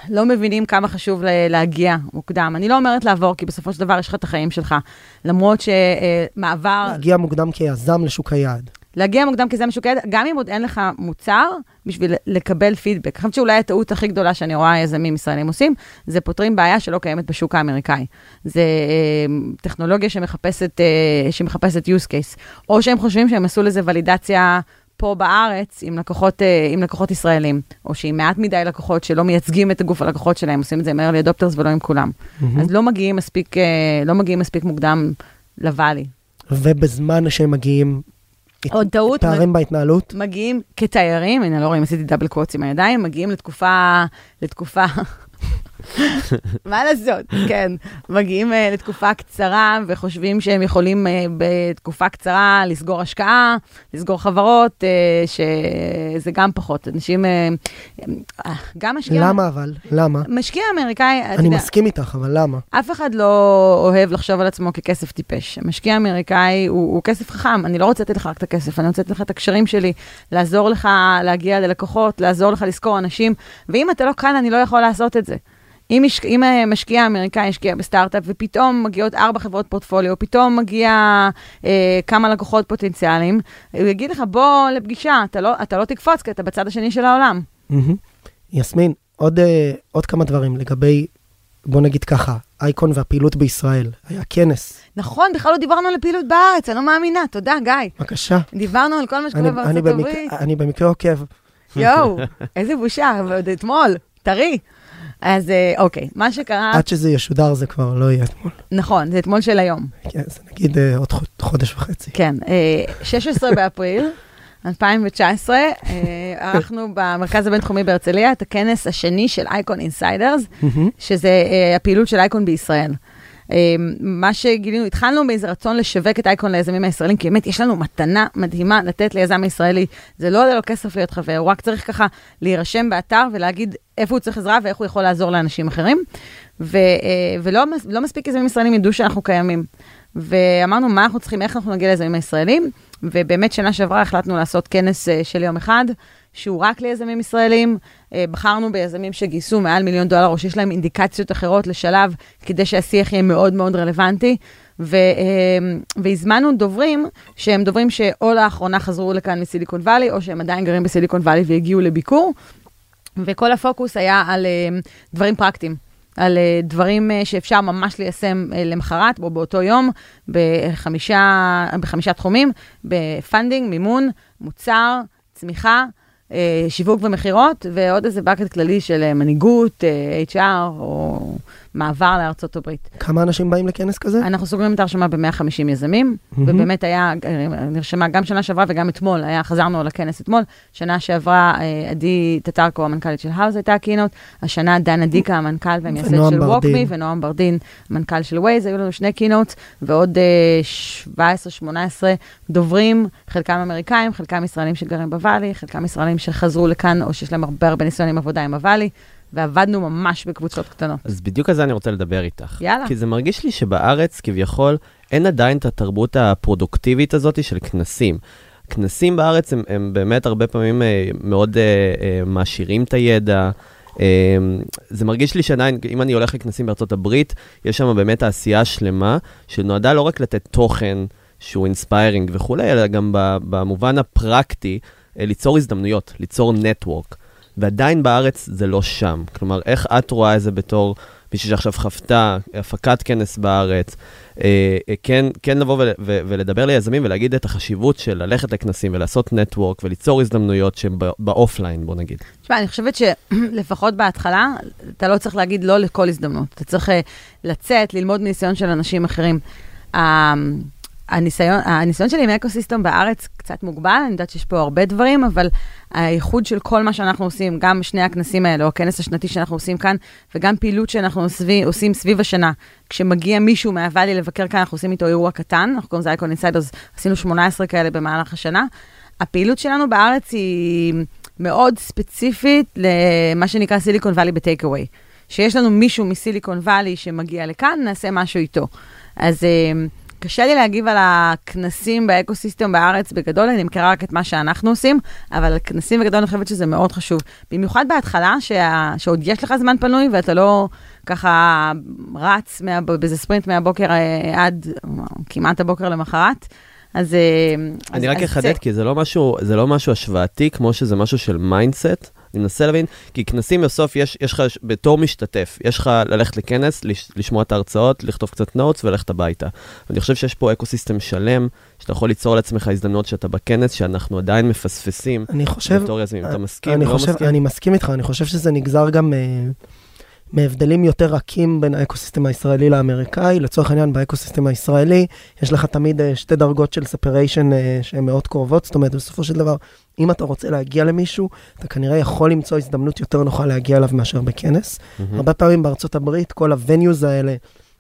B: לא מבינים כמה חשוב להגיע מוקדם. אני לא אומרת לעבור, כי בסופו של דבר יש לך את החיים שלך. למרות שמעבר...
A: להגיע מוקדם כיזם לשוק היעד.
B: להגיע מוקדם כי זה משוקד, גם אם עוד אין לך מוצר, בשביל לקבל פידבק. אני חושבת שאולי הטעות הכי גדולה שאני רואה יזמים ישראלים עושים, זה פותרים בעיה שלא קיימת בשוק האמריקאי. זה אה, טכנולוגיה שמחפשת, אה, שמחפשת use case, או שהם חושבים שהם עשו לזה ולידציה פה בארץ עם לקוחות, אה, עם לקוחות ישראלים, או שעם מעט מדי לקוחות שלא מייצגים את הגוף הלקוחות שלהם, עושים את זה עם early adopters ולא עם כולם. Mm-hmm. אז לא מגיעים מספיק, אה, לא מגיעים מספיק מוקדם לוואלי.
A: ובזמן שהם מגיעים,
B: עוד טעות.
A: פערים בהתנהלות.
B: מגיעים כתיירים, הנה, לא רואים, עשיתי דאבל קווץ עם הידיים, מגיעים לתקופה, לתקופה *laughs* מה לעשות, כן. מגיעים uh, לתקופה קצרה וחושבים שהם יכולים uh, בתקופה קצרה לסגור השקעה, לסגור חברות, uh, שזה גם פחות. אנשים, uh, גם משקיע...
A: למה אבל? למה?
B: משקיע אמריקאי,
A: אתה יודע... אני מסכים איתך, אבל למה?
B: אף אחד לא אוהב לחשוב על עצמו ככסף טיפש. משקיע אמריקאי הוא, הוא כסף חכם, אני לא רוצה לתת לך רק את הכסף, אני רוצה לתת לך את הקשרים שלי, לעזור לך להגיע ללקוחות, לעזור לך לשכור אנשים, ואם אתה לא כאן, אני לא יכול לעשות את זה. אם, מש... אם משקיע אמריקאי ישקיע בסטארט-אפ ופתאום מגיעות ארבע חברות פורטפוליו, פתאום מגיע אה, כמה לקוחות פוטנציאליים, הוא יגיד לך, בוא לפגישה, אתה לא, אתה לא תקפוץ כי אתה בצד השני של העולם.
A: Mm-hmm. יסמין, עוד, אה, עוד כמה דברים לגבי, בוא נגיד ככה, אייקון והפעילות בישראל. היה כנס.
B: נכון, בכלל לא דיברנו על הפעילות בארץ, אני לא מאמינה. תודה, גיא.
A: בבקשה.
B: דיברנו על כל מה שקורה בארצות. הברית.
A: אני במקרה עוקב.
B: יואו, איזה בושה, ועוד אתמול, טרי. אז אה, אוקיי, מה שקרה...
A: עד שזה ישודר זה כבר לא יהיה אתמול.
B: נכון, זה אתמול של היום.
A: כן, זה נגיד אה, עוד חודש וחצי.
B: כן, 16 אה, באפריל 2019, ערכנו במרכז הבינתחומי בהרצליה את הכנס השני של אייקון אינסיידרס, שזה הפעילות של אייקון בישראל. מה שגילינו, התחלנו באיזה רצון לשווק את אייקון ליזמים הישראלים, כי באמת יש לנו מתנה מדהימה לתת ליזם הישראלי. זה לא עולה לו כסף להיות חבר, הוא רק צריך ככה להירשם באתר ולהגיד איפה הוא צריך עזרה ואיך הוא יכול לעזור לאנשים אחרים. ו, ולא לא מספיק יזמים ישראלים ידעו שאנחנו קיימים. ואמרנו, מה אנחנו צריכים, איך אנחנו נגיע ליזמים הישראלים, ובאמת שנה שעברה החלטנו לעשות כנס של יום אחד, שהוא רק ליזמים ישראלים. אה, בחרנו ביזמים שגייסו מעל מיליון דולר, או שיש להם אינדיקציות אחרות לשלב, כדי שהשיח יהיה מאוד מאוד רלוונטי. ו, אה, והזמנו דוברים, שהם דוברים שאו לאחרונה חזרו לכאן מסיליקון וואלי, או שהם עדיין גרים בסיליקון וואלי והגיעו לביקור. וכל הפוקוס היה על אה, דברים פרקטיים. על דברים שאפשר ממש ליישם למחרת או באותו יום בחמישה, בחמישה תחומים, ב funding, מימון, מוצר, צמיחה שיווק ומכירות, ועוד איזה bucket כללי של אה, מנהיגות, אה, HR, או מעבר לארצות הברית.
A: כמה אנשים באים לכנס כזה?
B: אנחנו סוגרים את ההרשמה ב-150 יזמים, mm-hmm. ובאמת היה, נרשמה גם שנה שעברה וגם אתמול, היה, חזרנו לכנס אתמול. שנה שעברה, עדי טטרקו, המנכ"לית של האוז, הייתה ה keynote. השנה דן אדיקה, המנכ"ל והמייסד של ווקמי, ונועם ברדין, המנכ"ל של ווייז, היו לנו שני keynote, ועוד 17-18 דוברים, חלקם אמריקאים, חלקם ישראלים שגרים בוואלי, חלקם ישראלים שחזרו לכאן, או שיש להם הרבה הרבה ניסיון עם עבודה עם הוואלי. ועבדנו ממש בקבוצות קטנות.
C: אז בדיוק על זה אני רוצה לדבר איתך.
B: יאללה.
C: כי זה מרגיש לי שבארץ, כביכול, אין עדיין את התרבות הפרודוקטיבית הזאת של כנסים. כנסים בארץ הם, הם באמת הרבה פעמים אה, מאוד אה, אה, מעשירים את הידע. אה, זה מרגיש לי שעדיין, אם אני הולך לכנסים בארצות הברית, יש שם באמת תעשייה שלמה, שנועדה לא רק לתת תוכן שהוא inspiring וכולי, אלא גם במובן הפרקטי, אה, ליצור הזדמנויות, ליצור network. ועדיין בארץ זה לא שם. כלומר, איך את רואה את זה בתור מישהי שעכשיו חוותה הפקת כנס בארץ, אה, אה, כן, כן לבוא ול, ו, ולדבר ליזמים ולהגיד את החשיבות של ללכת לכנסים ולעשות network וליצור הזדמנויות שהן ב offline, בוא נגיד.
B: תשמע, אני חושבת שלפחות בהתחלה, אתה לא צריך להגיד לא לכל הזדמנות. אתה צריך אה, לצאת, ללמוד מניסיון של אנשים אחרים. הניסיון, הניסיון שלי עם ecosystem בארץ קצת מוגבל, אני יודעת שיש פה הרבה דברים, אבל הייחוד של כל מה שאנחנו עושים, גם שני הכנסים האלה, או הכנס השנתי שאנחנו עושים כאן, וגם פעילות שאנחנו סביב, עושים סביב השנה, כשמגיע מישהו מה Valley לבקר כאן, אנחנו עושים איתו אירוע קטן, אנחנו קוראים לזה ICON Insiders, עשינו 18 כאלה במהלך השנה. הפעילות שלנו בארץ היא מאוד ספציפית למה שנקרא Silicon Valley ב take away. שיש לנו מישהו מ Silicon Valley שמגיע לכאן, נעשה משהו איתו. אז... קשה לי להגיב על הכנסים ב ecosystem בארץ בגדול, אני מכירה רק את מה שאנחנו עושים, אבל על כנסים בגדול אני חושבת שזה מאוד חשוב. במיוחד בהתחלה, שה... שעוד יש לך זמן פנוי ואתה לא ככה רץ מה... באיזה ספרינט מהבוקר אה, עד כמעט הבוקר למחרת. אז... אה,
C: אני אז, רק אחדד, זה... כי זה לא, משהו, זה לא משהו השוואתי, כמו שזה משהו של mindset. אני מנסה להבין, כי כנסים בסוף, יש, יש לך, בתור משתתף, יש לך ללכת לכנס, לש, לשמוע את ההרצאות, לכתוב קצת notes וללכת הביתה. אני חושב שיש פה ecosystem שלם, שאתה יכול ליצור לעצמך הזדמנות שאתה בכנס, שאנחנו עדיין מפספסים.
A: אני חושב...
C: בתור יזמים. אתה מסכים?
A: אני
C: לא
A: חושב,
C: מסכים?
A: אני מסכים איתך, אני חושב שזה נגזר גם... Uh... מהבדלים יותר רכים בין ה ecosystem הישראלי לאמריקאי. לצורך העניין, ב ecosystem הישראלי יש לך תמיד uh, שתי דרגות של separation uh, שהן מאוד קרובות. זאת אומרת, בסופו של דבר, אם אתה רוצה להגיע למישהו, אתה כנראה יכול למצוא הזדמנות יותר נוחה להגיע אליו מאשר בכנס. Mm-hmm. הרבה פעמים בארצות הברית, כל ה venues האלה,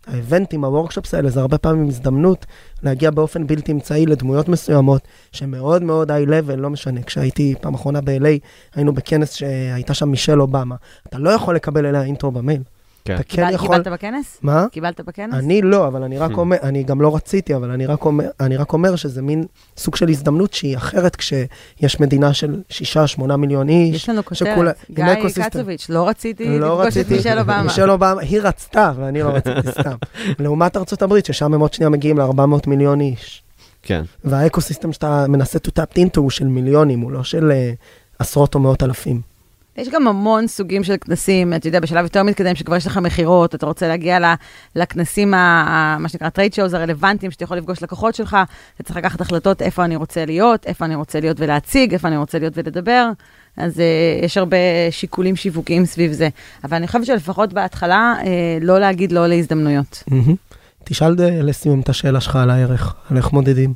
A: האבנטים, ה workshops האלה, זה הרבה פעמים הזדמנות להגיע באופן בלתי אמצעי לדמויות מסוימות, שמאוד מאוד היי-לבל, לא משנה. כשהייתי פעם אחרונה ב-LA, היינו בכנס שהייתה שם מישל אובמה. אתה לא יכול לקבל אליה אינטרו במייל.
B: כן. אתה כן יכול... קיבלת בכנס?
A: מה?
B: קיבלת בכנס?
A: אני לא, אבל אני רק hmm. אומר, אני גם לא רציתי, אבל אני רק אומר, אני רק אומר שזה מין סוג של הזדמנות שהיא אחרת כשיש מדינה של שישה, שמונה מיליון איש.
B: יש לנו כותרת, גיא קצוביץ', לא רציתי לא לפגוש את מישל אובמה.
A: מישל אובמה, היא רצתה, ואני לא רציתי *laughs* סתם. לעומת ארצות הברית, ששם הם עוד שנייה מגיעים ל-400 מיליון איש.
C: כן.
A: וה ecosystem שאתה מנסה to tap into הוא של מיליונים, הוא לא של uh, עשרות או מאות אלפים.
B: יש גם המון סוגים של כנסים, אתה יודע, בשלב יותר מתקדם, שכבר יש לך מכירות, אתה רוצה להגיע לכנסים, ה, מה שנקרא trade shows הרלוונטיים, שאתה יכול לפגוש לקוחות שלך, אתה צריך לקחת החלטות איפה אני רוצה להיות, איפה אני רוצה להיות ולהציג, איפה אני רוצה להיות ולדבר. אז uh, יש הרבה שיקולים שיווקיים סביב זה. אבל אני חושבת שלפחות בהתחלה, uh, לא להגיד לא להזדמנויות.
A: תשאל אה, לסיום את השאלה שלך על הערך, על איך מודדים.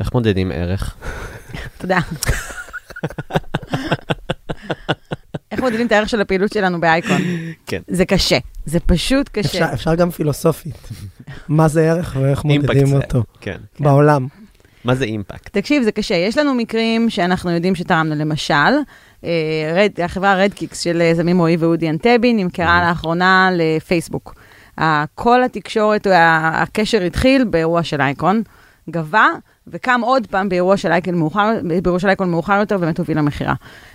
C: איך מודדים ערך?
B: תודה. *laughs* מודדים את הערך של הפעילות שלנו באייקון?
C: כן.
B: זה קשה, זה פשוט קשה.
A: אפשר, אפשר גם פילוסופית. מה זה ערך ואיך מודדים אותו
C: כן.
A: בעולם.
C: מה זה אימפקט?
B: תקשיב, זה קשה. יש לנו מקרים שאנחנו יודעים שתרמנו. למשל, אה, רד, החברה Redkix של יזמים רועי ואודי אנטבי נמכרה mm-hmm. לאחרונה לפייסבוק. כל התקשורת, הקשר התחיל באירוע של אייקון, גבה, וקם עוד פעם באירוע של אייקון מאוחר, באירוע של אייקון מאוחר יותר, באמת הוביל למכירה.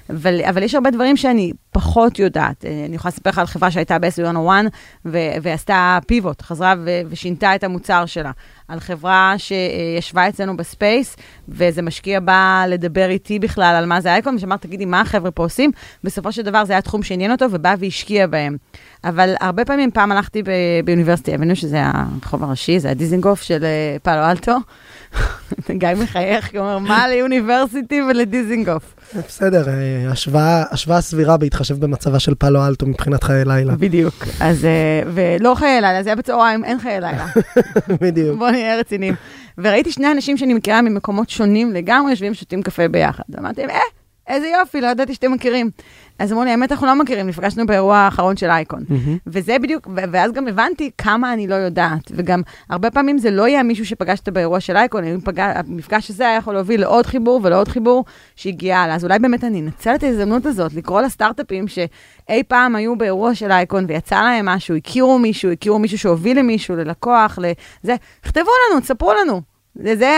B: אבל, אבל יש הרבה דברים שאני פחות יודעת. אה, אני יכולה לספר לך על חברה שהייתה ב-S101 ועשתה pivot, חזרה ו- ושינתה את המוצר שלה. על חברה שישבה אצלנו ב space, ואיזה משקיע בא לדבר איתי בכלל על מה זה אייקון, ושאמר, תגידי, מה החבר'ה פה עושים? בסופו של דבר זה היה תחום שעניין אותו, ובא והשקיע בהם. אבל הרבה פעמים, פעם הלכתי באוניברסיטי אבניו, שזה הרחוב הראשי, זה הדיזינגוף של אה, פאלו אלטו. גיא מחייך, הוא אומר, מה לאוניברסיטי ולדיזינגוף?
A: בסדר, אה, השוואה סבירה בהתחשב במצבה של פאלו אלטו מבחינת חיי לילה.
B: בדיוק. אז, אה, ולא חיי לילה, זה היה בצהריים, אין חיי לילה. *laughs*
A: בדיוק.
B: בוא נהיה רציניים. וראיתי שני אנשים שאני מכירה ממקומות שונים לגמרי, יושבים ושותים קפה ביחד. אמרתי להם, אה, איזה יופי, לא ידעתי שאתם מכירים. אז אמרו לי, האמת, אנחנו לא מכירים, נפגשנו באירוע האחרון של אייקון. Mm-hmm. וזה בדיוק, ואז גם הבנתי כמה אני לא יודעת. וגם, הרבה פעמים זה לא יהיה מישהו שפגשת באירוע של אייקון, פגע, המפגש הזה היה יכול להוביל לעוד חיבור ולעוד חיבור שהגיע הלאה. אז אולי באמת אני אנצל את ההזדמנות הזאת לקרוא לסטארט-אפים שאי פעם היו באירוע של אייקון ויצא להם משהו, הכירו מישהו, הכירו מישהו שהוביל למישהו, ללקוח, לזה, תכתבו לנו, תספרו לנו. זה,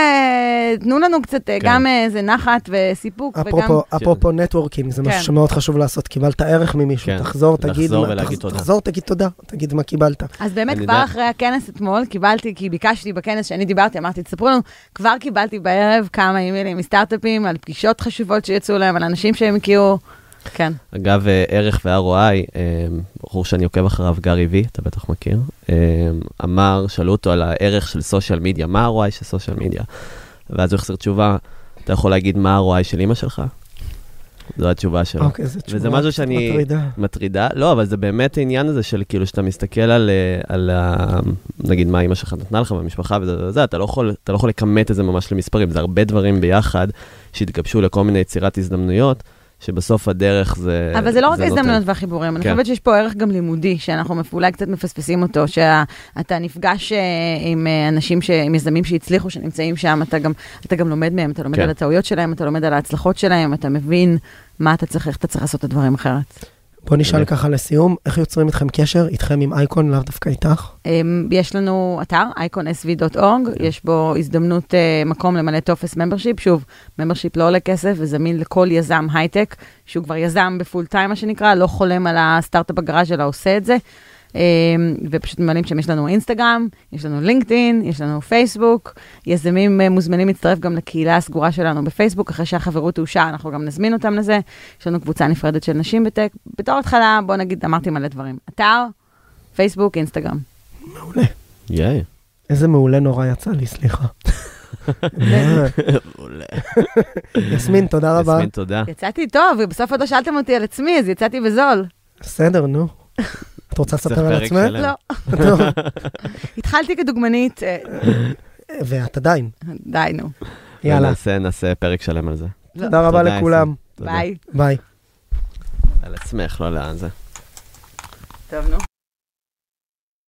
B: תנו לנו קצת כן. גם איזה נחת וסיפוק,
A: אפרופו, וגם... אפרופו נטוורקינג, זה כן. משהו שמאוד חשוב לעשות. קיבלת ערך ממישהו, כן. תחזור, תגיד...
C: ולהגיד תודה.
A: תחזור, תגיד תודה, תגיד מה קיבלת.
B: אז באמת, כבר יודע... אחרי הכנס אתמול, קיבלתי, כי ביקשתי בכנס שאני דיברתי, אמרתי, תספרו לנו, כבר קיבלתי בערב כמה אימיילים מסטארט-אפים על פגישות חשובות שיצאו להם, על אנשים שהם הכירו. כן.
C: אגב, אה, ערך ו-ROI, אה, בחור שאני עוקב אחריו, גארי וי, אתה בטח מכיר, אה, אמר, שאלו אותו על הערך של סושיאל מדיה, מה ה-ROI של סושיאל מדיה? ואז הוא החזיר תשובה, אתה יכול להגיד מה ה-ROI של אימא שלך? זו התשובה שלו.
A: אוקיי, זו תשובה
C: וזה משהו שאני-
A: מטרידה.
C: מטרידה? לא, אבל זה באמת העניין הזה של כאילו, שאתה מסתכל על, על ה... נגיד, מה אימא שלך נתנה לך במשפחה וזה וזה, אתה לא יכול, אתה לא יכול לכמת את זה ממש למספרים, זה הרבה דברים ביחד שהתגבשו לכל מיני יצירת הזדמנויות, שבסוף הדרך זה...
B: אבל זה לא רק. ההזדמנויות והחיבורים, אני
C: כן.
B: חושבת שיש פה ערך גם לימודי, שאנחנו אולי קצת מפספסים אותו, שאתה נפגש אה, עם אה, אנשים, ש- עם יזמים שהצליחו, שנמצאים שם, אתה גם, אתה גם לומד מהם, אתה לומד
C: כן.
B: על הטעויות שלהם, אתה לומד על ההצלחות שלהם, אתה מבין מה אתה צריך, איך אתה צריך לעשות את הדברים אחרת.
A: בוא נשאל. ככה לסיום, איך יוצרים איתכם קשר, איתכם עם אייקון, לאו דווקא איתך?
B: אמ, יש לנו אתר, iconsv.org, יש בו הזדמנות, אה, מקום למלא טופס membership. שוב, membership לא עולה כסף וזמין לכל יזם הייטק, שהוא כבר יזם ב full time, מה שנקרא, לא חולם על הסטארט-אפ בגראז' אלא עושה את זה. אמ, ופשוט ממלאים שם, יש לנו אינסטגרם, יש לנו לינקדאין, יש לנו פייסבוק. יזמים אה, מוזמנים להצטרף גם לקהילה הסגורה שלנו בפייסבוק, אחרי שהחברות תאושר, אנחנו גם נזמין אותם לזה. יש לנו קבוצה נפרדת של נשים ב tech. בתור התחלה, בוא נגיד, אמרתי מלא דברים. אתר, פייסבוק, אינסטגרם.
A: מעולה.
C: Yay.
A: איזה מעולה נורא יצא לי, סליחה.
C: מעולה. *laughs*
A: יסמין, תודה רבה.
C: יסמין, תודה.
B: יצאתי טוב, ובסוף עוד לא שאלתם אותי על עצמי, אז יצאתי בזול.
A: בסדר, נו. את רוצה לספר על עצמך?
B: לא.
A: טוב. *laughs*
B: התחלתי כדוגמנית, אה,
A: ואת עדיין.
B: די, נו.
A: יאללה.
C: ונעשה נעשה פרק שלם על זה.
B: לא.
A: תודה רבה לכולם.
B: ביי.
A: ביי.
C: על עצמך, לא לאן זה.
B: טוב, נו.